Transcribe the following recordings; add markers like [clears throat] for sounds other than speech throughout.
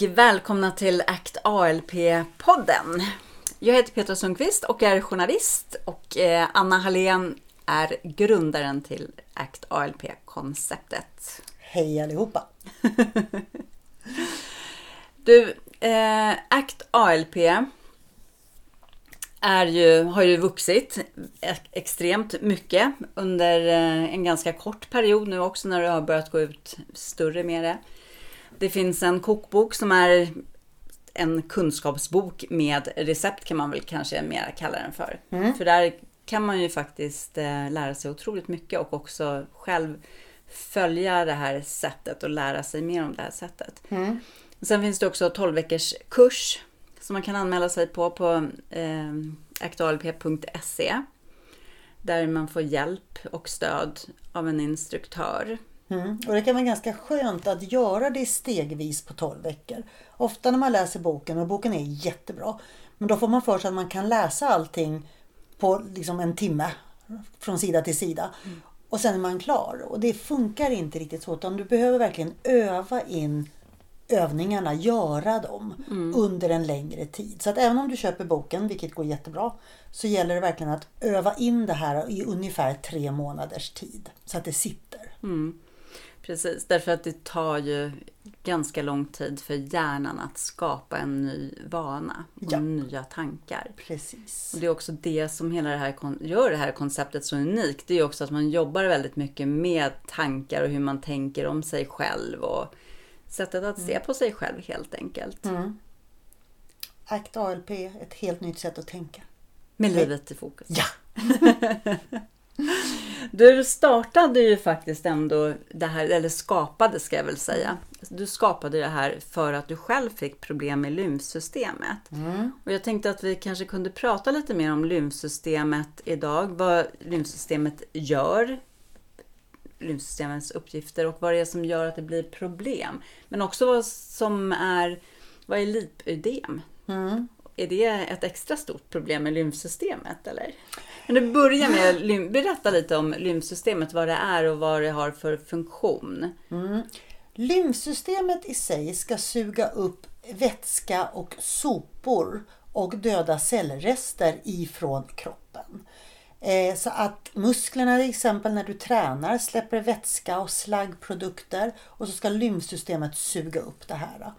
Och välkomna till ACT ALP-podden. Jag heter Petra Sundqvist och är journalist och eh, Anna Hallén är grundaren till ACT ALP-konceptet. Hej allihopa! [laughs] Du, eh, ACT ALP är ju, har ju vuxit extremt mycket under eh, en ganska kort period nu också när det har börjat gå ut större med det. Det finns en kokbok som är en kunskapsbok med recept kan man väl kanske mer kalla den för. Mm. För där kan man ju faktiskt eh, lära sig otroligt mycket och också själv följa det här sättet och lära sig mer om det här sättet. Mm. Sen finns det också 12 veckors kurs som man kan anmäla sig på på eh, aktualp.se. Där man får hjälp och stöd av en instruktör. Mm. Och det kan vara ganska skönt att göra det stegvis på 12 veckor. Ofta när man läser boken, och boken är jättebra, men då får man för sig att man kan läsa allting på liksom en timme från sida till sida. Mm. Och sen är man klar. Och det funkar inte riktigt så utan du behöver verkligen öva in övningarna, göra dem mm. under en längre tid. Så att även om du köper boken, vilket går jättebra, så gäller det verkligen att öva in det här i ungefär tre månaders tid. Så att det sitter. Mm. Precis, därför att det tar ju ganska lång tid för hjärnan att skapa en ny vana och ja. nya tankar. Precis. Och det är också det som hela det här gör det här konceptet så unikt. Det är också att man jobbar väldigt mycket med tankar och hur man tänker om sig själv och sättet att se mm. på sig själv helt enkelt. Mm. ACT ALP, ett helt nytt sätt att tänka. Med livet i fokus. Ja! [laughs] Du startade ju faktiskt ändå det här, eller skapade ska jag väl säga. Du skapade det här för att du själv fick problem med lymfsystemet. Mm. Och jag tänkte att vi kanske kunde prata lite mer om lymfsystemet idag. Vad lymfsystemet gör, lymfsystemets uppgifter och vad det är som gör att det blir problem. Men också vad som är, vad är lipödem? Mm. Är det ett extra stort problem med lymfsystemet eller? Men du börjar med att berätta lite om lymfsystemet, vad det är och vad det har för funktion. Mm. Lymfsystemet i sig ska suga upp vätska och sopor och döda cellrester ifrån kroppen. Eh, så att musklerna till exempel när du tränar släpper vätska och slaggprodukter och så ska lymfsystemet suga upp det här.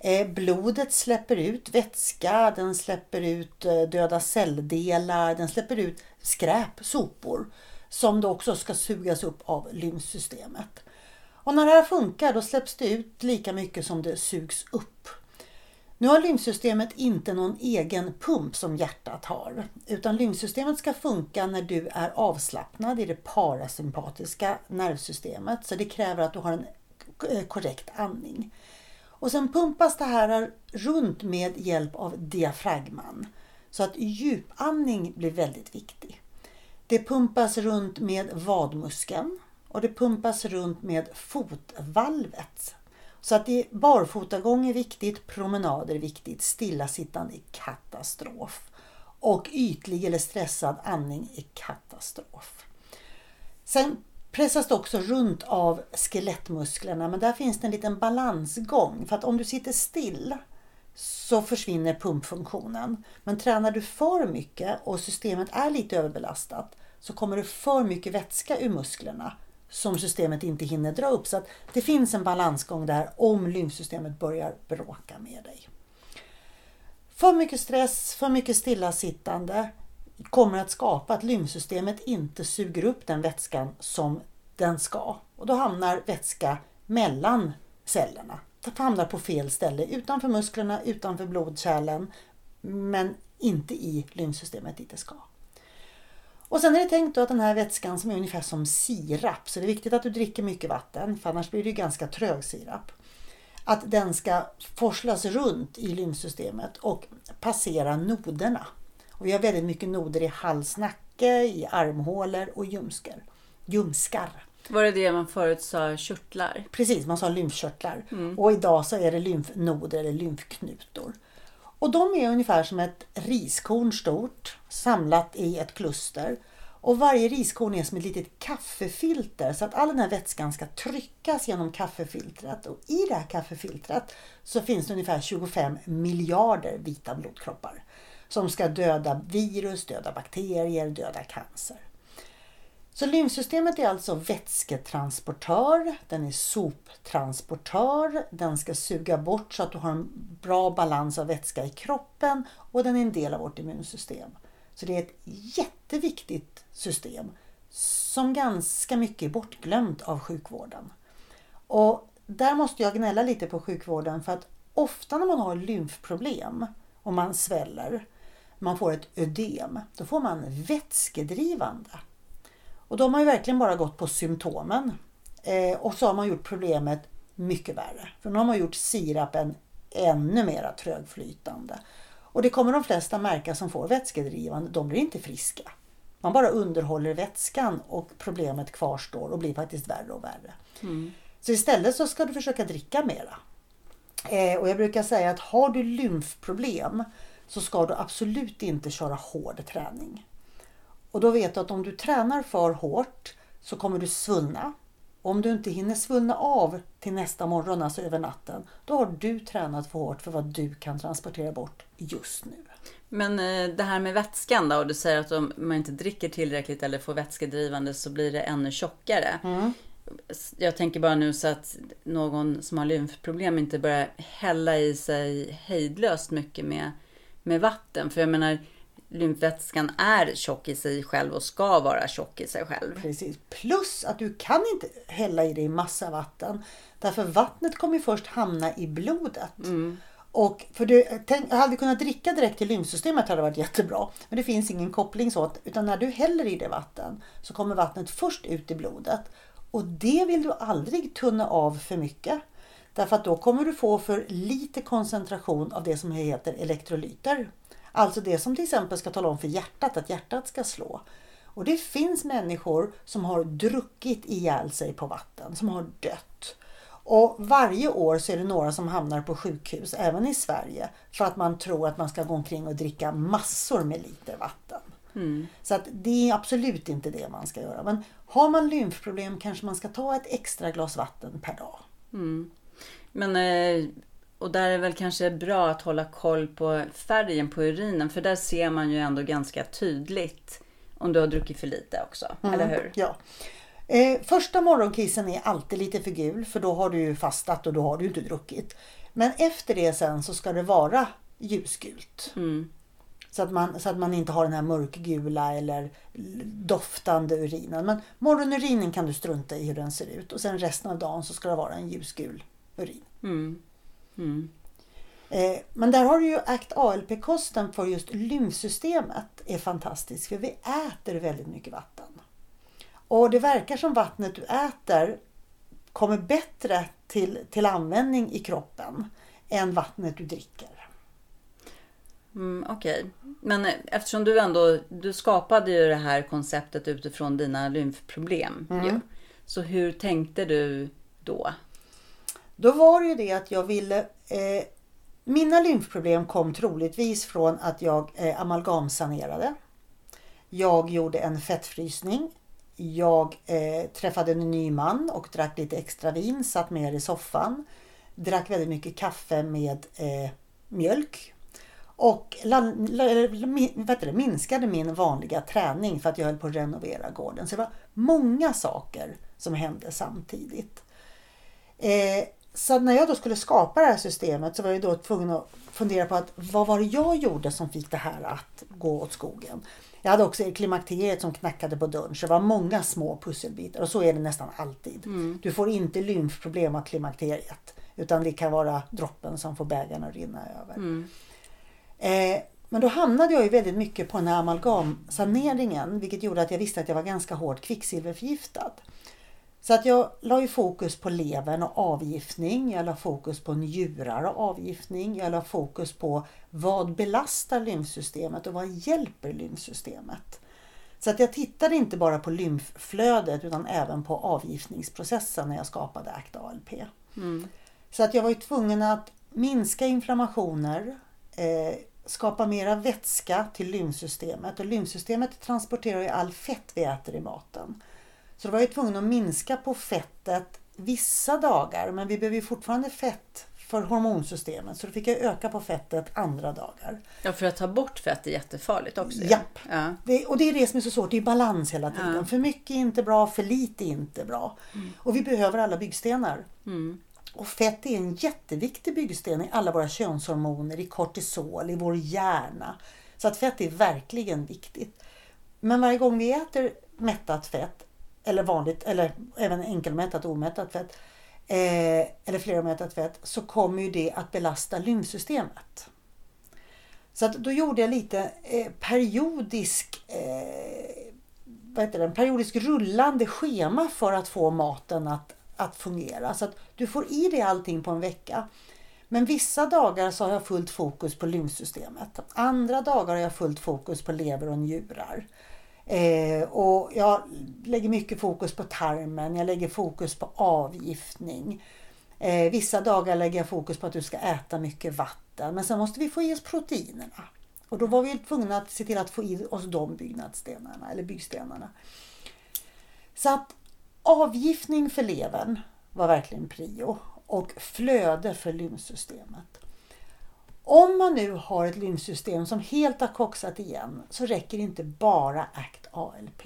Eh, blodet släpper ut vätska, den släpper ut eh, döda celldelar, den släpper ut skräp, sopor som då också ska sugas upp av lymfsystemet. Och när det här funkar då släpps det ut lika mycket som det sugs upp. Nu har lymfsystemet inte någon egen pump som hjärtat har. Utan lymfsystemet ska funka när du är avslappnad i det parasympatiska nervsystemet. Så det kräver att du har en eh, korrekt andning. Och sen pumpas det här runt med hjälp av diafragman. Så att djupandning blir väldigt viktig. Det pumpas runt med vadmuskeln och det pumpas runt med fotvalvet. Så att det, barfotagång är viktigt, promenader är viktigt, stillasittande är katastrof. Och ytlig eller stressad andning är katastrof. Sen pressas det också runt av skelettmusklerna men där finns det en liten balansgång. För att om du sitter still så försvinner pumpfunktionen. Men tränar du för mycket och systemet är lite överbelastat så kommer det för mycket vätska ur musklerna som systemet inte hinner dra upp. Så att det finns en balansgång där om lymfsystemet börjar bråka med dig. För mycket stress, för mycket stillasittande kommer att skapa att lymfsystemet inte suger upp den vätskan som den ska. Och då hamnar vätska mellan cellerna. Det hamnar på fel ställe, utanför musklerna, utanför blodkärlen, men inte i lymfsystemet dit det ska. Och sen är det tänkt att den här vätskan som är ungefär som sirap, så det är viktigt att du dricker mycket vatten för annars blir det ganska trög sirap. Att den ska forslas runt i lymfsystemet och passera noderna. Och vi har väldigt mycket noder i halsnacke, i armhålor och ljumskar. ljumskar. Var det det man förut sa körtlar? Precis, man sa lymfkörtlar. Mm. Och idag så är det lymfnoder eller lymfknutor. Och de är ungefär som ett riskorn stort samlat i ett kluster. Och varje riskorn är som ett litet kaffefilter så att all den här vätskan ska tryckas genom kaffefiltret. Och i det här kaffefiltret så finns det ungefär 25 miljarder vita blodkroppar som ska döda virus, döda bakterier, döda cancer. Så lymfsystemet är alltså vätsketransportör, den är soptransportör, den ska suga bort så att du har en bra balans av vätska i kroppen och den är en del av vårt immunsystem. Så det är ett jätteviktigt system som ganska mycket är bortglömt av sjukvården. Och där måste jag gnälla lite på sjukvården för att ofta när man har lymfproblem och man sväller, man får ett ödem, då får man vätskedrivande. Och de har ju verkligen bara gått på symptomen. Eh, och så har man gjort problemet mycket värre. För nu har man gjort sirapen ännu mera trögflytande. Och det kommer de flesta märka som får vätskedrivande, de blir inte friska. Man bara underhåller vätskan och problemet kvarstår och blir faktiskt värre och värre. Mm. Så istället så ska du försöka dricka mera. Eh, och jag brukar säga att har du lymfproblem så ska du absolut inte köra hård träning. Och då vet du att om du tränar för hårt så kommer du svullna. Om du inte hinner svullna av till nästa morgon, alltså över natten, då har du tränat för hårt för vad du kan transportera bort just nu. Men eh, det här med vätskan då, och du säger att om man inte dricker tillräckligt eller får vätskedrivande så blir det ännu tjockare. Mm. Jag tänker bara nu så att någon som har lymfproblem inte börjar hälla i sig hejdlöst mycket med, med vatten. För jag menar, lymfvätskan är tjock i sig själv och ska vara tjock i sig själv. Precis. Plus att du kan inte hälla i dig massa vatten. Därför vattnet kommer först hamna i blodet. Mm. Och för du, tänk, hade kunnat dricka direkt till lymfsystemet hade varit jättebra. Men det finns ingen koppling så. Utan när du häller i det vatten så kommer vattnet först ut i blodet. Och det vill du aldrig tunna av för mycket. Därför att då kommer du få för lite koncentration av det som heter elektrolyter. Alltså det som till exempel ska tala om för hjärtat att hjärtat ska slå. Och det finns människor som har druckit ihjäl sig på vatten, som har dött. Och varje år så är det några som hamnar på sjukhus, även i Sverige, för att man tror att man ska gå omkring och dricka massor med liter vatten. Mm. Så att det är absolut inte det man ska göra. Men har man lymfproblem kanske man ska ta ett extra glas vatten per dag. Mm. Men eh, och där är det väl kanske bra att hålla koll på färgen på urinen för där ser man ju ändå ganska tydligt om du har druckit för lite också, mm, eller hur? Ja. Eh, första morgonkissen är alltid lite för gul för då har du ju fastat och då har du inte druckit. Men efter det sen så ska det vara ljusgult. Mm. Så, att man, så att man inte har den här mörkgula eller doftande urinen. Men morgonurinen kan du strunta i hur den ser ut och sen resten av dagen så ska det vara en ljusgul urin. Mm. Mm. Eh, men där har du ju ACT ALP-kosten för just lymfsystemet är fantastisk för vi äter väldigt mycket vatten. Och det verkar som vattnet du äter kommer bättre till, till användning i kroppen än vattnet du dricker. Mm, Okej, okay. men eftersom du ändå du skapade ju det här konceptet utifrån dina lymfproblem. Mm. Så hur tänkte du då? Då var det ju det att jag ville eh, Mina lymfproblem kom troligtvis från att jag eh, amalgamsanerade. Jag gjorde en fettfrysning. Jag eh, träffade en ny man och drack lite extra vin, satt med i soffan. Drack väldigt mycket kaffe med eh, mjölk. Och la, la, la, minskade min vanliga träning för att jag höll på att renovera gården. Så det var många saker som hände samtidigt. Eh, så när jag då skulle skapa det här systemet så var jag då tvungen att fundera på att vad var det jag gjorde som fick det här att gå åt skogen. Jag hade också klimakteriet som knackade på dörren så det var många små pusselbitar och så är det nästan alltid. Mm. Du får inte lymfproblem av klimakteriet utan det kan vara droppen som får bägaren att rinna över. Mm. Eh, men då hamnade jag ju väldigt mycket på den här amalgamsaneringen vilket gjorde att jag visste att jag var ganska hårt kvicksilverförgiftad. Så att jag la ju fokus på levern och avgiftning. Jag la fokus på njurar och avgiftning. Jag la fokus på vad belastar lymfsystemet och vad hjälper lymfsystemet. Så att jag tittade inte bara på lymfflödet utan även på avgiftningsprocessen när jag skapade ACT-ALP. Mm. Så att jag var ju tvungen att minska inflammationer, eh, skapa mera vätska till lymfsystemet och lymfsystemet transporterar ju all fett vi äter i maten. Så då var jag tvungen att minska på fettet vissa dagar men vi behöver ju fortfarande fett för hormonsystemet så då fick jag öka på fettet andra dagar. Ja, för att ta bort fett är jättefarligt också. Japp. Ja. Det, och det är det som är så svårt, det är balans hela tiden. Ja. För mycket är inte bra, för lite är inte bra. Och vi behöver alla byggstenar. Mm. Och fett är en jätteviktig byggsten i alla våra könshormoner, i kortisol, i vår hjärna. Så att fett är verkligen viktigt. Men varje gång vi äter mättat fett, eller vanligt, eller även enkelmättat och omättat fett, eh, eller flermättat fett, så kommer ju det att belasta lymfsystemet. Så att då gjorde jag lite eh, periodisk, eh, vad heter det, en periodisk rullande schema för att få maten att, att fungera. Så att du får i dig allting på en vecka. Men vissa dagar så har jag fullt fokus på lymfsystemet. Andra dagar har jag fullt fokus på lever och njurar. Eh, och jag lägger mycket fokus på tarmen, jag lägger fokus på avgiftning. Eh, vissa dagar lägger jag fokus på att du ska äta mycket vatten. Men sen måste vi få i oss proteinerna. Och då var vi tvungna att se till att få i oss de byggnadsstenarna, eller byggstenarna. Så att avgiftning för levern var verkligen prio och flöde för lymfsystemet. Om man nu har ett lymfsystem som helt har koksat igen så räcker inte bara ACT ALP.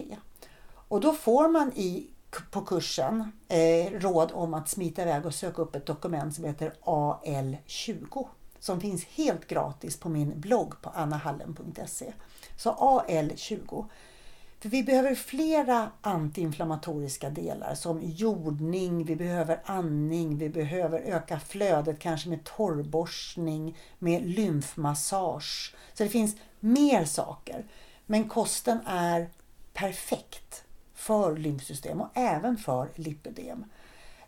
Och då får man i, på kursen eh, råd om att smita iväg och söka upp ett dokument som heter AL20 som finns helt gratis på min blogg på annahallen.se. Så AL20. För vi behöver flera antiinflammatoriska delar som jordning, vi behöver andning, vi behöver öka flödet kanske med torrborstning, med lymfmassage. Så det finns mer saker. Men kosten är perfekt för lymfsystem och även för lipödem.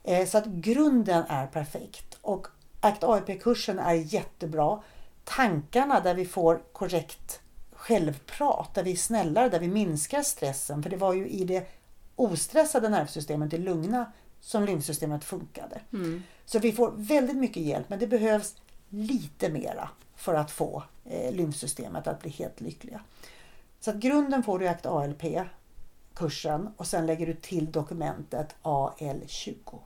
Eh, så att grunden är perfekt och ACT-AIP-kursen är jättebra. Tankarna där vi får korrekt självprat, där vi är snällare, där vi minskar stressen. För det var ju i det ostressade nervsystemet, det lugna, som lymfsystemet funkade. Så vi får väldigt mycket hjälp, men det behövs lite mera för att få eh, lymfsystemet att bli helt lyckliga. Så att grunden får du i ACT ALP, kursen, och sen lägger du till dokumentet AL20.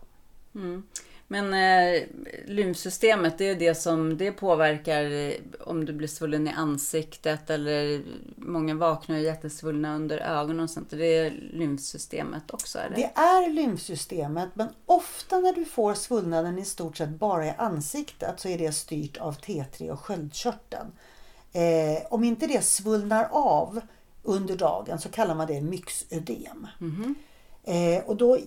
Men eh, lymfsystemet, det är det som det påverkar eh, om du blir svullen i ansiktet eller många vaknar och är jättesvullna under ögonen och sånt. Det är lymfsystemet också, eller? Det är lymfsystemet men ofta när du får svullnaden i stort sett bara i ansiktet så är det styrt av T3 och sköldkörteln. Eh, om inte det svullnar av under dagen så kallar man det myxödem. Eh, och då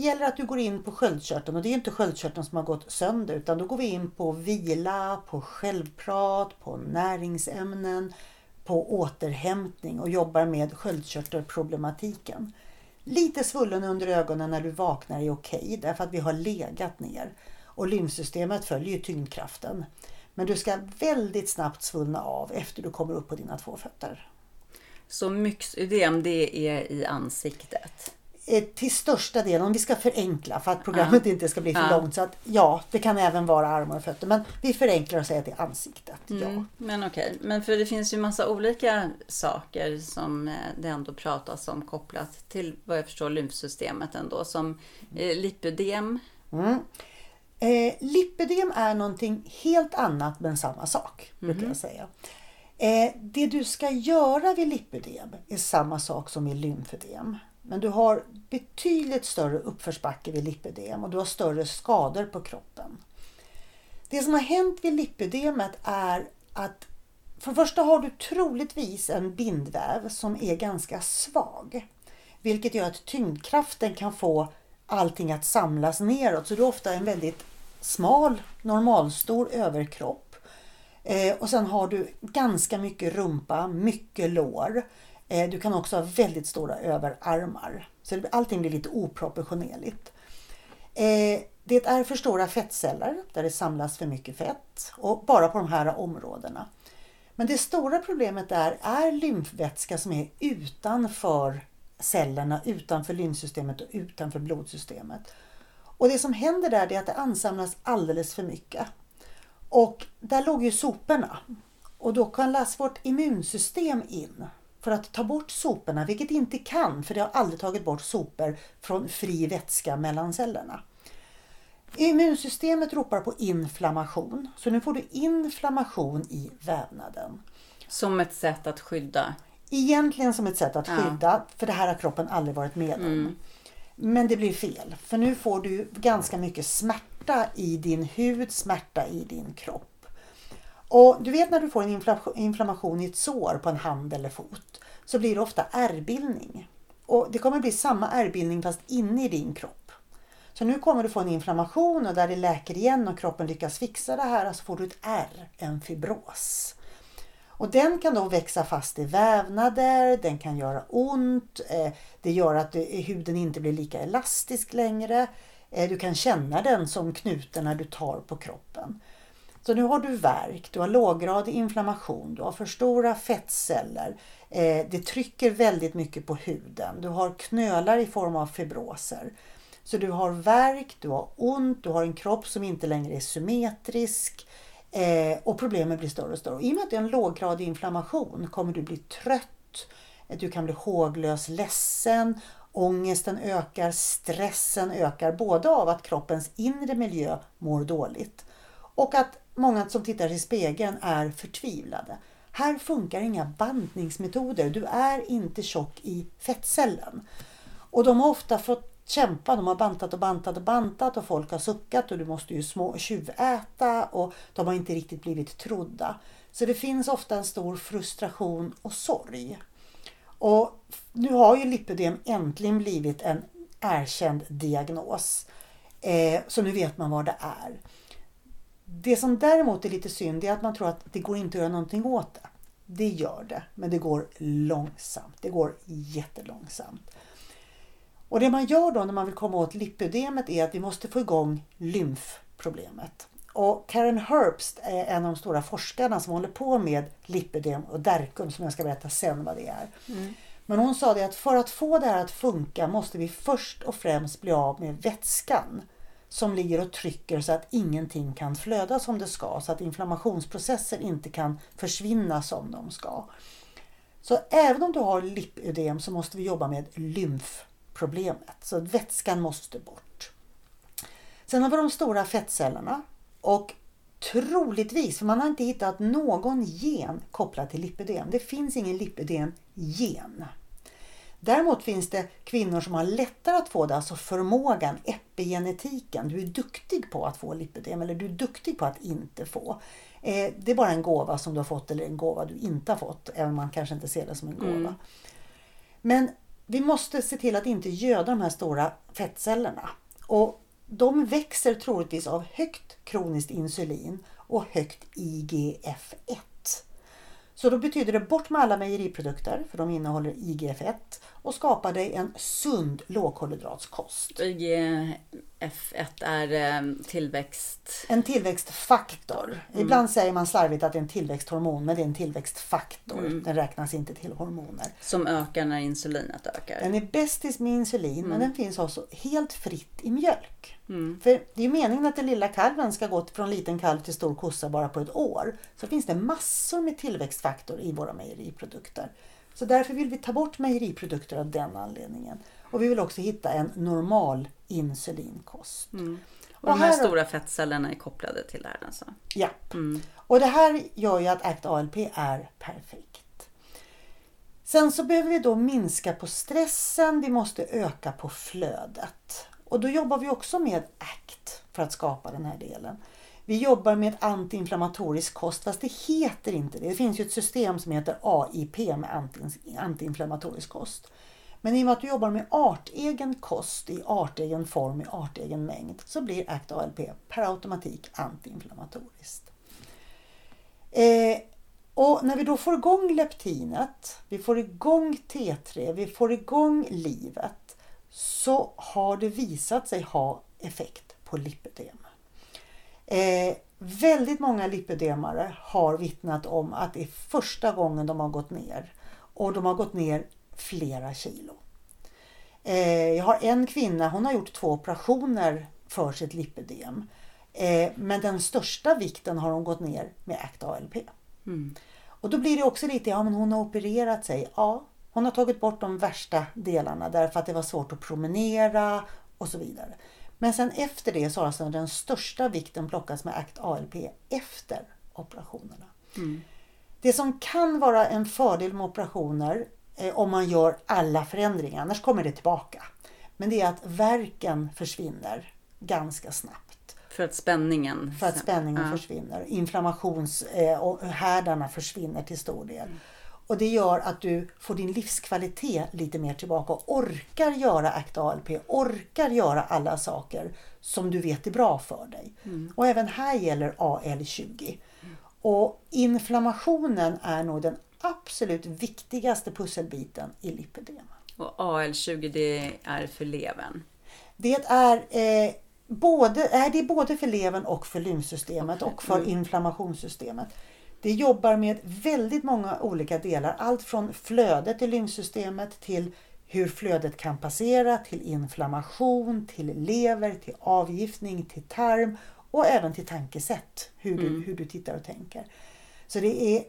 gäller att du går in på sköldkörteln och det är inte sköldkörteln som har gått sönder utan då går vi in på vila, på självprat, på näringsämnen, på återhämtning och jobbar med sköldkörtelproblematiken. Lite svullen under ögonen när du vaknar är okej därför att vi har legat ner och lymfsystemet följer ju tyngdkraften. Men du ska väldigt snabbt svullna av efter du kommer upp på dina två fötter. Så myxödem, det är i ansiktet. Eh, till största delen, om vi ska förenkla för att programmet inte ska bli för Ja. långt. Så att ja, det kan även vara armar och fötter. Men vi förenklar och säger att det är ansiktet. Ja. Mm, men okej, men för det finns ju massa olika saker som eh, det ändå pratas om kopplat till vad jag förstår lymfsystemet ändå. Som eh, lipödem. Eh, lipödem är någonting helt annat men samma sak, brukar jag säga. Eh, det du ska göra vid lipödem är samma sak som vid lymfödem. Men du har betydligt större uppförsbacke vid lipödem och du har större skador på kroppen. Det som har hänt vid lipödemet är att för det första har du troligtvis en bindväv som är ganska svag. Vilket gör att tyngdkraften kan få allting att samlas neråt. Så du har ofta en väldigt smal, normalstor överkropp. Eh, och sen har du ganska mycket rumpa, mycket lår. Eh, du kan också ha väldigt stora överarmar. Så allting blir lite oproportionerligt. Eh, det är för stora fettceller där det samlas för mycket fett och bara på de här områdena. Men det stora problemet är, är lymfvätska som är utanför cellerna, utanför lymfsystemet och utanför blodsystemet. Och det som händer där är att det ansamlas alldeles för mycket. Och där låg ju soporna. Och då kan vårt immunsystem in för att ta bort soporna, vilket inte kan för det har aldrig tagit bort sopor från fri vätska mellan cellerna. Immunsystemet ropar på inflammation, så nu får du inflammation i vävnaden. Som ett sätt att skydda? Egentligen som ett sätt att skydda, ja. för det här har kroppen aldrig varit med om. Mm. Men det blir fel, för nu får du ganska mycket smärta i din hud, smärta i din kropp. Och du vet när du får en inflammation i ett sår på en hand eller fot så blir det ofta ärrbildning. Och det kommer bli samma ärrbildning fast inne i din kropp. Så nu kommer du få en inflammation och där det läker igen och kroppen lyckas fixa det här så får du ett ärr, en fibros. Och den kan då växa fast i vävnader, den kan göra ont, eh, det gör att eh, huden inte blir lika elastisk längre. Eh, du kan känna den som knuten när du tar på kroppen. Så nu har du värk, du har låggradig inflammation, du har för stora fettceller. Eh, det trycker väldigt mycket på huden. Du har knölar i form av fibroser. Så du har värk, du har ont, du har en kropp som inte längre är symmetrisk. Eh, och problemen blir större och större. I och med att det är en låggradig inflammation kommer du bli trött, eh, du kan bli håglös, ledsen, ångesten ökar, stressen ökar. Både av att kroppens inre miljö mår dåligt och att många som tittar i spegeln är förtvivlade. Här funkar inga bantningsmetoder. Du är inte tjock i fettcellen. Och de har ofta fått kämpa. De har bantat och bantat och bantat och folk har suckat och du måste ju små tjuväta och de har inte riktigt blivit trodda. Så det finns ofta en stor frustration och sorg. Och nu har ju lipödem äntligen blivit en erkänd diagnos. Eh, så nu vet man vad det är. Det som däremot är lite synd är att man tror att det går inte att göra någonting åt det. Det gör det, men det går långsamt. Det går jättelångsamt. Och det man gör då när man vill komma åt lipödemet är att vi måste få igång lymfproblemet. Och Karen Herbst är en av de stora forskarna som håller på med lipödem och derkum som jag ska berätta sen vad det är. Mm. Men hon sa det att för att få det här att funka måste vi först och främst bli av med vätskan som ligger och trycker så att ingenting kan flöda som det ska. Så att inflammationsprocesser inte kan försvinna som de ska. Så även om du har lipödem så måste vi jobba med lymfproblemet. Så vätskan måste bort. Sen har vi de stora fettcellerna. Och troligtvis, för man har inte hittat någon gen kopplad till lipödem. Det finns ingen lipödem-gen. Däremot finns det kvinnor som har lättare att få det, alltså förmågan, epigenetiken. Du är duktig på att få lipödem eller du är duktig på att inte få. Eh, det är bara en gåva som du har fått eller en gåva du inte har fått, även om man kanske inte ser det som en gåva. Mm. Men vi måste se till att inte göda de här stora fettcellerna. Och de växer troligtvis av högt kroniskt insulin och högt IGF-1. Så då betyder det bort med alla mejeriprodukter, för de innehåller IGF-1 och skapa dig en sund lågkolhydratskost. IGF-1 är eh, tillväxt... En tillväxtfaktor. Mm. Ibland säger man slarvigt att det är en tillväxthormon, men det är en tillväxtfaktor. Mm. Den räknas inte till hormoner. Som ökar när insulinet ökar. Den är bästis med insulin, mm. men den finns också helt fritt i mjölk. Mm. För det är meningen att den lilla kalven ska gå från liten kalv till stor kossa bara på ett år. Så finns det massor med tillväxtfaktor i våra mejeriprodukter. Så därför vill vi ta bort mejeriprodukter av den anledningen. Och vi vill också hitta en normal insulinkost. Mm. Och, och de här, här stora fettcellerna är kopplade till det här alltså? Ja. Mm. Och det här gör ju att ACT ALP är perfekt. Sen så behöver vi då minska på stressen, vi måste öka på flödet. Och då jobbar vi också med ACT för att skapa den här delen. Vi jobbar med antiinflammatorisk kost, fast det heter inte det. Det finns ju ett system som heter AIP med antiinflammatorisk kost. Men i och med att du jobbar med artegen kost i artegen form i artegen mängd så blir ACT ALP per automatik antiinflammatoriskt. Eh, och när vi då får igång leptinet, vi får igång T3, vi får igång livet så har det visat sig ha effekt på lipödem. Eh, väldigt många lipödemare har vittnat om att det är första gången de har gått ner. Och de har gått ner flera kilo. Eh, jag har en kvinna, hon har gjort två operationer för sitt lipödem. Eh, men den största vikten har hon gått ner med ACT ALP. Mm. Och då blir det också lite, ja men hon har opererat sig. Ja, hon har tagit bort de värsta delarna därför att det var svårt att promenera och så vidare. Men sen efter det så har alltså den största vikten plockats med ACT ALP efter operationerna. Det som kan vara en fördel med operationer om man gör alla förändringar, annars kommer det tillbaka. Men det är att verken försvinner ganska snabbt. För att spänningen... För att spänningen Ja. försvinner. Inflammationshärdarna försvinner till stor del. Och det gör att du får din livskvalitet lite mer tillbaka och orkar göra ACT ALP, orkar göra alla saker som du vet är bra för dig. Och även här gäller AL20. Och inflammationen är nog den absolut viktigaste pusselbiten i lipödem. Och AL20 det är för levern. Det är, eh, både, är det är både för levern och för lymfsystemet och för inflammationssystemet. Det jobbar med väldigt många olika delar. Allt från flödet i lymfsystemet till hur flödet kan passera, till inflammation, till lever, till avgiftning, till tarm och även till tankesätt. Hur du, hur du tittar och tänker. Så det är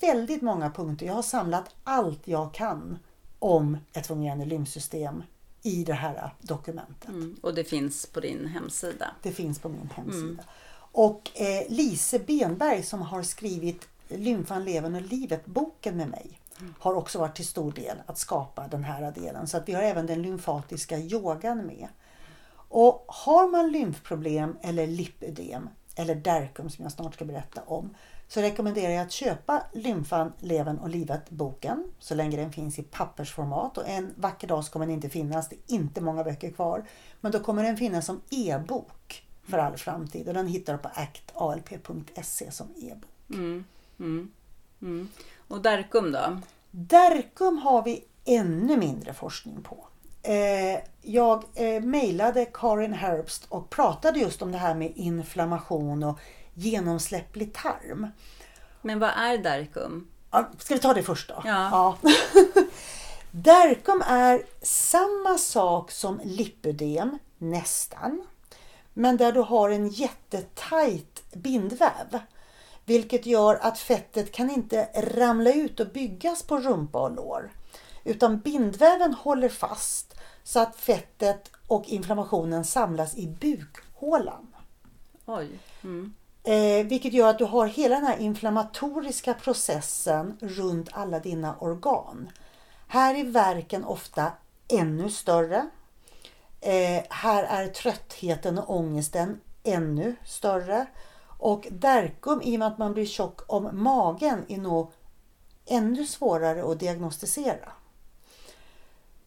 väldigt många punkter. Jag har samlat allt jag kan om ett fungerande lymfsystem i det här dokumentet. Mm. Och det finns på din hemsida. Det finns på min hemsida. Och eh, Lise Benberg som har skrivit Lymfan, levern och livet-boken med mig har också varit till stor del att skapa den här delen. Så att vi har även den lymfatiska yogan med. Och har man lymfproblem eller lipödem eller derkum som jag snart ska berätta om så rekommenderar jag att köpa Lymfan, levern och livet-boken så länge den finns i pappersformat och en vacker dag så kommer den inte finnas. Det är inte många böcker kvar. Men då kommer den finnas som e-bok för all framtid och den hittar du på actalp.se som e-bok. Mm. Mm. Mm. Och Derkum då? Derkum har vi ännu mindre forskning på. Eh, jag eh, mejlade Karin Herbst och pratade just om det här med inflammation och genomsläpplig tarm. Men vad är Derkum? Ja, ska vi ta det först då? Ja. [laughs] Derkum är samma sak som lipödem, nästan. Men där du har en jättetajt bindväv. Vilket gör att fettet kan inte ramla ut och byggas på rumpa och lår. Utan bindväven håller fast så att fettet och inflammationen samlas i bukhålan. Oj. Mm. Eh, vilket gör att du har hela den här inflammatoriska processen runt alla dina organ. Här är verken ofta ännu större. Eh, här är tröttheten och ångesten ännu större. Och derkum, i och med att man blir tjock om magen, är nog ännu svårare att diagnostisera.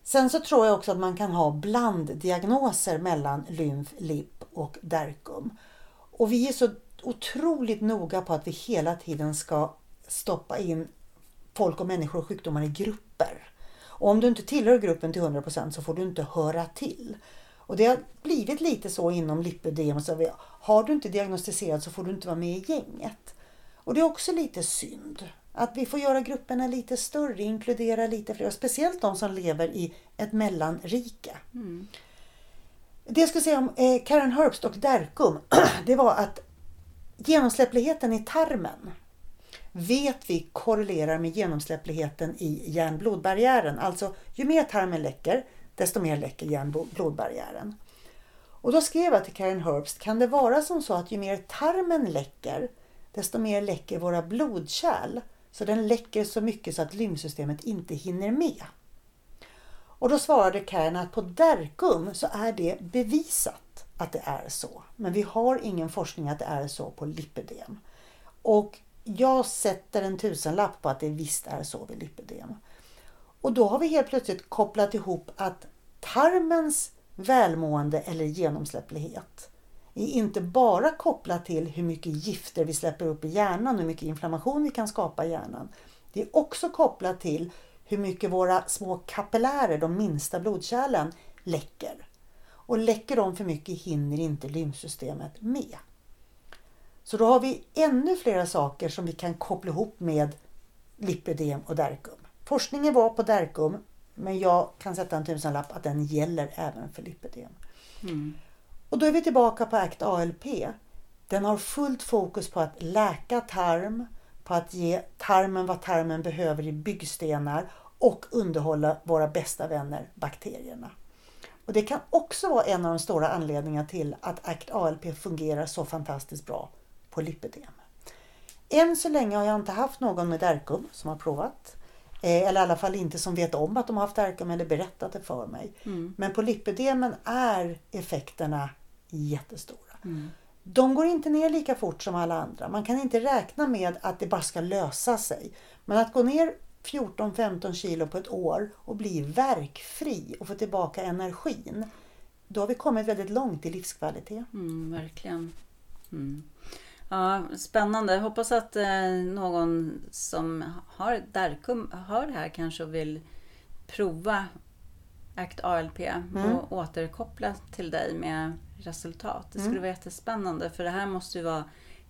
Sen så tror jag också att man kan ha blanddiagnoser mellan lymf, lipp och derkum. Och vi är så otroligt noga på att vi hela tiden ska stoppa in folk och människor och sjukdomar i grupper. Och om du inte tillhör gruppen till 100% så får du inte höra till. Och det har blivit lite så inom lipödem. Har du inte diagnostiserat så får du inte vara med i gänget. Och det är också lite synd. Att vi får göra grupperna lite större, inkludera lite fler. Speciellt de som lever i ett mellanrike. Det jag skulle säga om eh, Karen Herbst och Derkum, [clears throat] det var att genomsläppligheten i tarmen vet vi korrelerar med genomsläppligheten i hjärnblodbarriären. Alltså ju mer tarmen läcker, desto mer läcker hjärnblodbarriären. Och då skrev jag till Karen Herbst, kan det vara som så att ju mer tarmen läcker, desto mer läcker våra blodkärl. Så den läcker så mycket så att lymfsystemet inte hinner med. Och då svarade Karen att på Derkum så är det bevisat att det är så. Men vi har ingen forskning att det är så på lipödem. Och jag sätter en tusenlapp på att det visst är så vid lipödem. Och då har vi helt plötsligt kopplat ihop att tarmens välmående eller genomsläpplighet är inte bara kopplat till hur mycket gifter vi släpper upp i hjärnan och hur mycket inflammation vi kan skapa i hjärnan. Det är också kopplat till hur mycket våra små kapillärer, de minsta blodkärlen, läcker. Och läcker de för mycket hinner inte lymfsystemet med. Så då har vi ännu flera saker som vi kan koppla ihop med lipödem och derkum. Forskningen var på derkum, men jag kan sätta en tusenlapp att den gäller även för lipödem. Och då är vi tillbaka på ACT ALP. Den har fullt fokus på att läka tarm, på att ge tarmen vad tarmen behöver i byggstenar och underhålla våra bästa vänner bakterierna. Och Det kan också vara en av de stora anledningarna till att ACT ALP fungerar så fantastiskt bra på lipödem. Än så länge har jag inte haft någon med Derkum som har provat. Eh, eller i alla fall inte som vet om att de har haft Derkum eller berättat det för mig. Mm. Men på lipödemen är effekterna jättestora. Mm. De går inte ner lika fort som alla andra. Man kan inte räkna med att det bara ska lösa sig. Men att gå ner 14-15 kilo på ett år och bli verkfri och få tillbaka energin. Då har vi kommit väldigt långt i livskvalitet. Mm, verkligen. Mm. Ja, spännande. Jag hoppas att eh, någon som har Darkum hör det här kanske och vill prova ACT ALP och återkoppla till dig med resultat. Det skulle vara jättespännande för det här måste ju vara,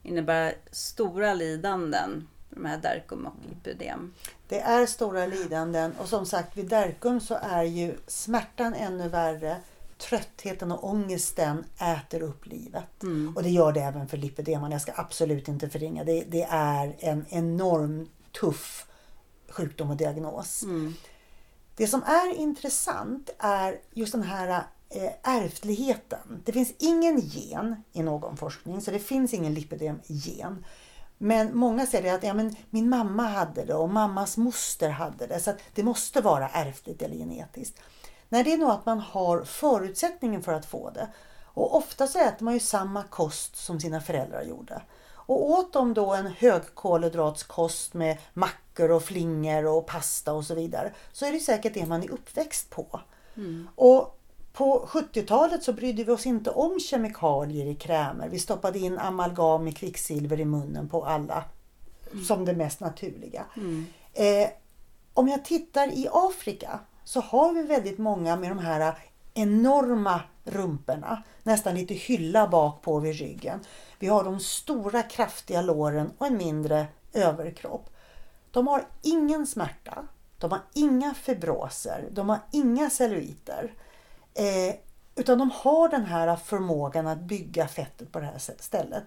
innebära stora lidanden de här Darkum och lipödem. Det är stora lidanden och som sagt vid Derkum så är ju smärtan ännu värre. Tröttheten och ångesten äter upp livet. Och det gör det även för lipödeman. Jag ska absolut inte förringa. Det, det är en enorm tuff sjukdom och diagnos. Det som är intressant är just den här eh, ärftligheten. Det finns ingen gen i någon forskning, så det finns ingen lipödem-gen. Men många säger att ja, men min mamma hade det och mammas moster hade det, så att det måste vara ärftligt eller genetiskt. Nej, det är nog att man har förutsättningen för att få det. Och ofta så äter man ju samma kost som sina föräldrar gjorde. Och åt de då en högkolhydratskost med mackor och flingor och pasta och så vidare så är det säkert det man är uppväxt på. Och på 70-talet så brydde vi oss inte om kemikalier i krämer. Vi stoppade in amalgam med kvicksilver i munnen på alla som det mest naturliga. Eh, om jag tittar i Afrika så har vi väldigt många med de här enorma rumporna. Nästan lite hylla bak på vid ryggen. Vi har de stora kraftiga låren och en mindre överkropp. De har ingen smärta. De har inga fibroser. De har inga celluliter. Eh, utan de har den här förmågan att bygga fettet på det här stället.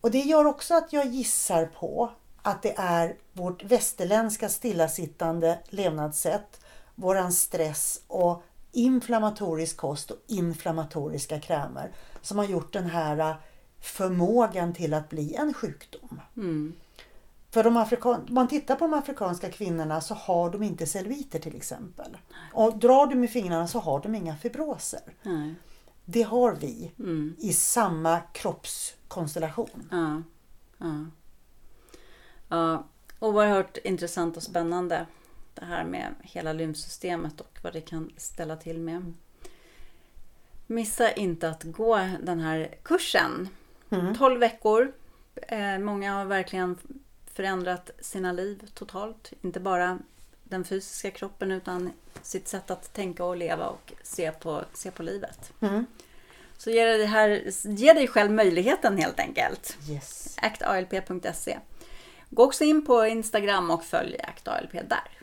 Och det gör också att jag gissar på att det är vårt västerländska stillasittande levnadssätt, våran stress och inflammatorisk kost och inflammatoriska krämer som har gjort den här eh, förmågan till att bli en sjukdom. Mm. För de afrikan- man tittar på de afrikanska kvinnorna så har de inte celluliter till exempel. Och drar du med fingrarna så har de inga fibroser. Nej. Det har vi Mm. i samma kroppskonstellation. Ja. Ja. ja. Oerhört intressant och spännande. Det här med hela lymfsystemet och vad det kan ställa till med. Missa inte att gå den här kursen. 12 veckor. Eh, många har verkligen förändrat sina liv totalt. Inte bara den fysiska kroppen utan sitt sätt att tänka och leva och se på, se på livet. Mm. Så ge dig, här, ge dig själv möjligheten helt enkelt. Yes. actalp.se. Gå också in på Instagram och följ actalp där.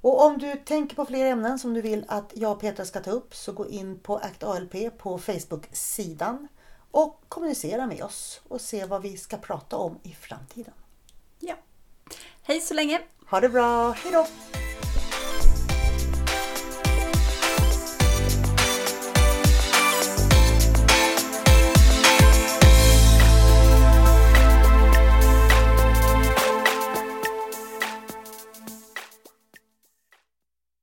Och om du tänker på fler ämnen som du vill att jag och Petra ska ta upp så gå in på ACT ALP på Facebook-sidan och kommunicera med oss och se vad vi ska prata om i framtiden. Hej så länge! Ha det bra, hejdå!